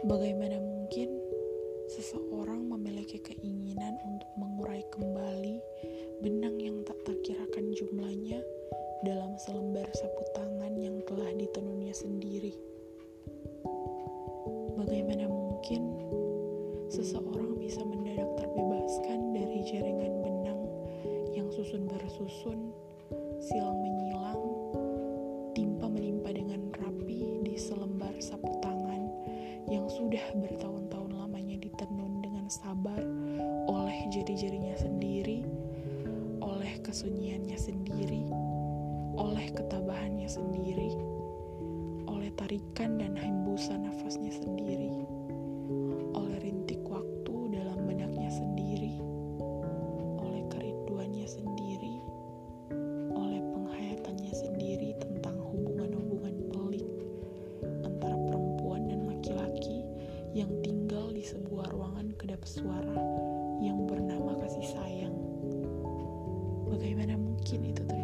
Bagaimana mungkin seseorang memiliki keinginan untuk mengurai kembali benang yang tak terkirakan jumlahnya dalam selembar sapu tangan yang telah ditenunnya sendiri? Bagaimana mungkin seseorang bisa mendadak terbebaskan dari jaringan benang yang susun bersusun silang sudah bertahun-tahun lamanya ditenun dengan sabar oleh jari-jarinya sendiri, oleh kesunyiannya sendiri, oleh ketabahannya sendiri, oleh tarikan dan hembusan nafasnya yang tinggal di sebuah ruangan kedap suara yang bernama kasih sayang. Bagaimana mungkin itu terjadi?